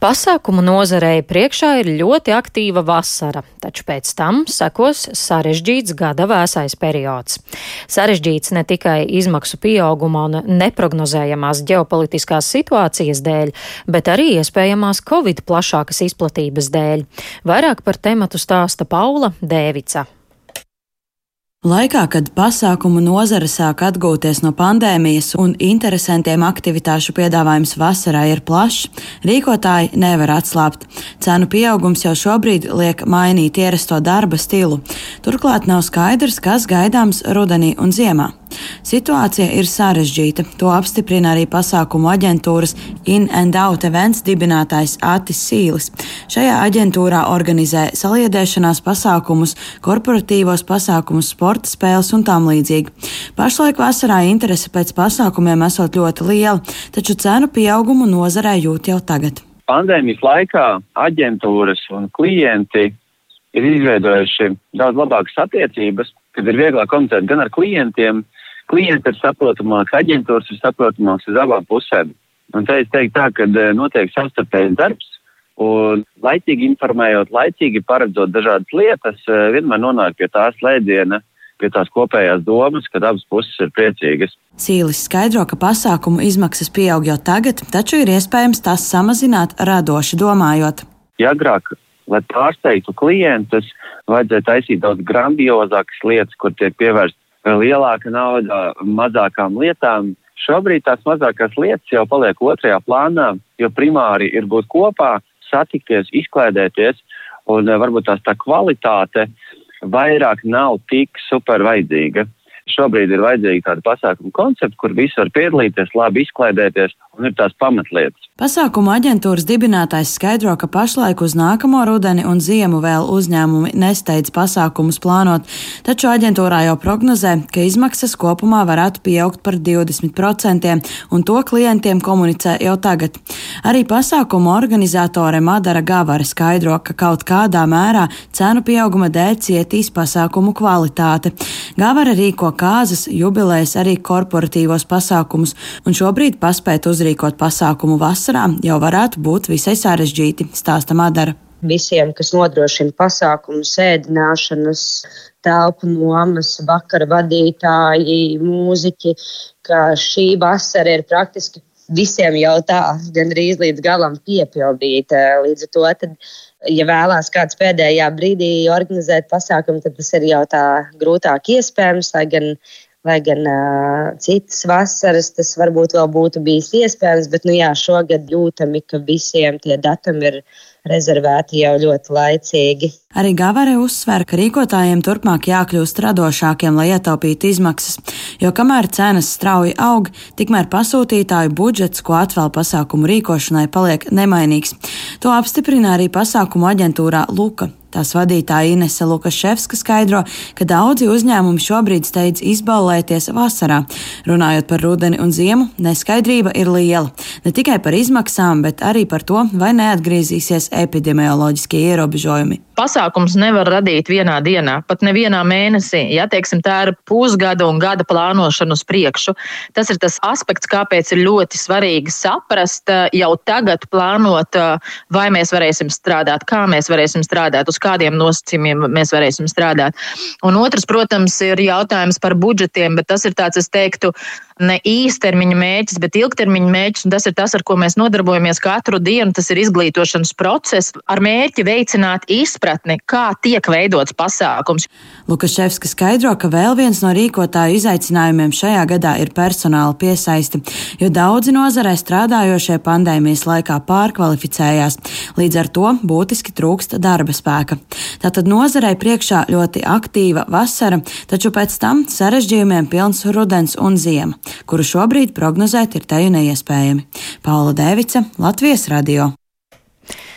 Pasākumu nozarei priekšā ir ļoti aktīva vasara, taču pēc tam sekos sarežģīts gada vēsais periods. Sarežģīts ne tikai izmaksu pieauguma un neprognozējamās ģeopolitiskās situācijas dēļ, bet arī iespējamās Covid plašākas izplatības dēļ. Vairāk par tematu stāsta Paula Dēvica. Laikā, kad pasākumu nozare sāk atgūties no pandēmijas un interesantiem aktivitāšu piedāvājums vasarā ir plašs, rīkotāji nevar atslābt. Cenu pieaugums jau šobrīd liek mainīt ierasto darba stilu. Turklāt nav skaidrs, kas gaidāms rudenī un ziemā. Situācija ir sarežģīta. To apstiprina arī pasākumu aģentūras In and Out Events dibinātājs Atis Sīlis. Šajā aģentūrā organizē saliedēšanās pasākumus, korporatīvos pasākumus, sporta spēles un tam līdzīgi. Pašlaik vasarā interese pēc pasākumiem esot ļoti liela, taču cenu pieaugumu nozarē jūt jau tagad. Pandēmijas laikā aģentūras un klienti ir izveidojuši daudz labākas attiecības, kad ir vieglāk komunicēt gan ar klientiem, klienti ir saprotamāks, aģentūras ir saprotamāks uz abām pusēm. Un te es teiktu tā, ka eh, notiek savstarpējs darbs, un laicīgi informējot, laicīgi paredzot dažādas lietas, eh, vienmēr nonāk pie tās lēdziena, pie tās kopējās domas, kad abas puses ir priecīgas. Sīlis skaidro, ka pasākumu izmaksas pieaug jau tagad, taču ir iespējams tās samazināt radoši domājot. Ja agrāk, lai pārsteigtu klientus, vajadzēja taisīt daudz grandiozākas lietas, kur tiek pievērsta lielāka nauda mazākām lietām. Šobrīd tās mazākās lietas jau paliek otrajā plānā, jo primāri ir būt kopā, satikties, izklaidēties, un eh, varbūt tās tā kvalitāte vairāk nav tik super vajadzīga. Šobrīd ir vajadzīga tāda pasākuma koncepta, kur visi var piedalīties, labi izklaidēties un ir tās pamatlietas. Pasākuma aģentūras dibinātājs skaidro, ka pašlaik uz nākamo rudeni un ziemu vēl uzņēmumi nesteidz pasākumus plānot, taču aģentūrā jau prognozē, ka izmaksas kopumā varētu pieaugt par 20%, un to klientiem komunicē jau tagad. Arī pasākuma organizatore Madara Gavara skaidro, ka kaut kādā mērā cenu pieauguma dēļ cietīs pasākumu kvalitāte. Gavara rīko kāzas, jubilejas arī korporatīvos pasākumus, un šobrīd paspēt uzrīkot pasākumu vasarā vasarā jau varētu būt visai sarežģīti, stāsta Madara. Visiem, kas nodrošina pasākumu, sēdināšanas, telpu nomas, vakara vadītāji, mūziķi, ka šī vasara ir praktiski visiem jau tā gandrīz līdz galam piepildīta. Līdz ar to, tad, ja vēlās kāds pēdējā brīdī organizēt pasākumu, tad tas ir jau tā grūtāk iespējams, lai gan Lai gan uh, citas vasaras tas varbūt vēl būtu bijis iespējams, bet nu, jā, šogad jūtami, ka visiem tie datumi ir rezervēti jau ļoti laicīgi. Arī Gavare uzsver, ka rīkotājiem turpmāk jākļūst radošākiem, lai ietaupītu izmaksas, jo kamēr cenas strauji aug, tikmēr pasūtītāju budžets, ko atvēl pasākumu rīkošanai, paliek nemainīgs. To apstiprina arī pasākumu aģentūrā Luka. Tās vadītāja Inese Lukaševska skaidro, ka daudzi uzņēmumi šobrīd steidz izballēties vasarā. Runājot par rudeni un ziemu, neskaidrība ir liela. Ne tikai par izmaksām, bet arī par to, vai neatgriezīsies epidemioloģiskie ierobežojumi pasākums nevar radīt vienā dienā, pat nevienā mēnesī. Ja teiksim, tā ir pusgada un gada plānošana uz priekšu, tas ir tas aspekts, kāpēc ir ļoti svarīgi saprast, eh, jau tagad plānot, eh, vai mēs varēsim strādāt, kā mēs varēsim strādāt, uz kādiem nosacījumiem mēs varēsim strādāt. Un otrs, protams, ir jautājums par budžetiem, bet tas ir tāds, es teiktu, ne īstermiņa mērķis, bet ilgtermiņa mērķis. Tas ir tas, ar ko mēs nodarbojamies katru dienu. Tas ir izglītošanas process ar mērķi veicināt izpratni, kā tiek veidots pasākums. Lukaševska skaidro, ka vēl viens no rīkotāju izaicinājumiem šajā gadā ir personāla piesaisti, jo daudzi nozarē strādājošie pandēmijas laikā pārkvalificējās. Līdz ar to būtiski trūkst darba spēka. Tātad nozarei priekšā ļoti aktīva vasara, taču pēc tam sarežģījumiem pilns rudens un ziema kuru šobrīd prognozēt ir teju neiespējami. Paula Dēvica, Latvijas radio.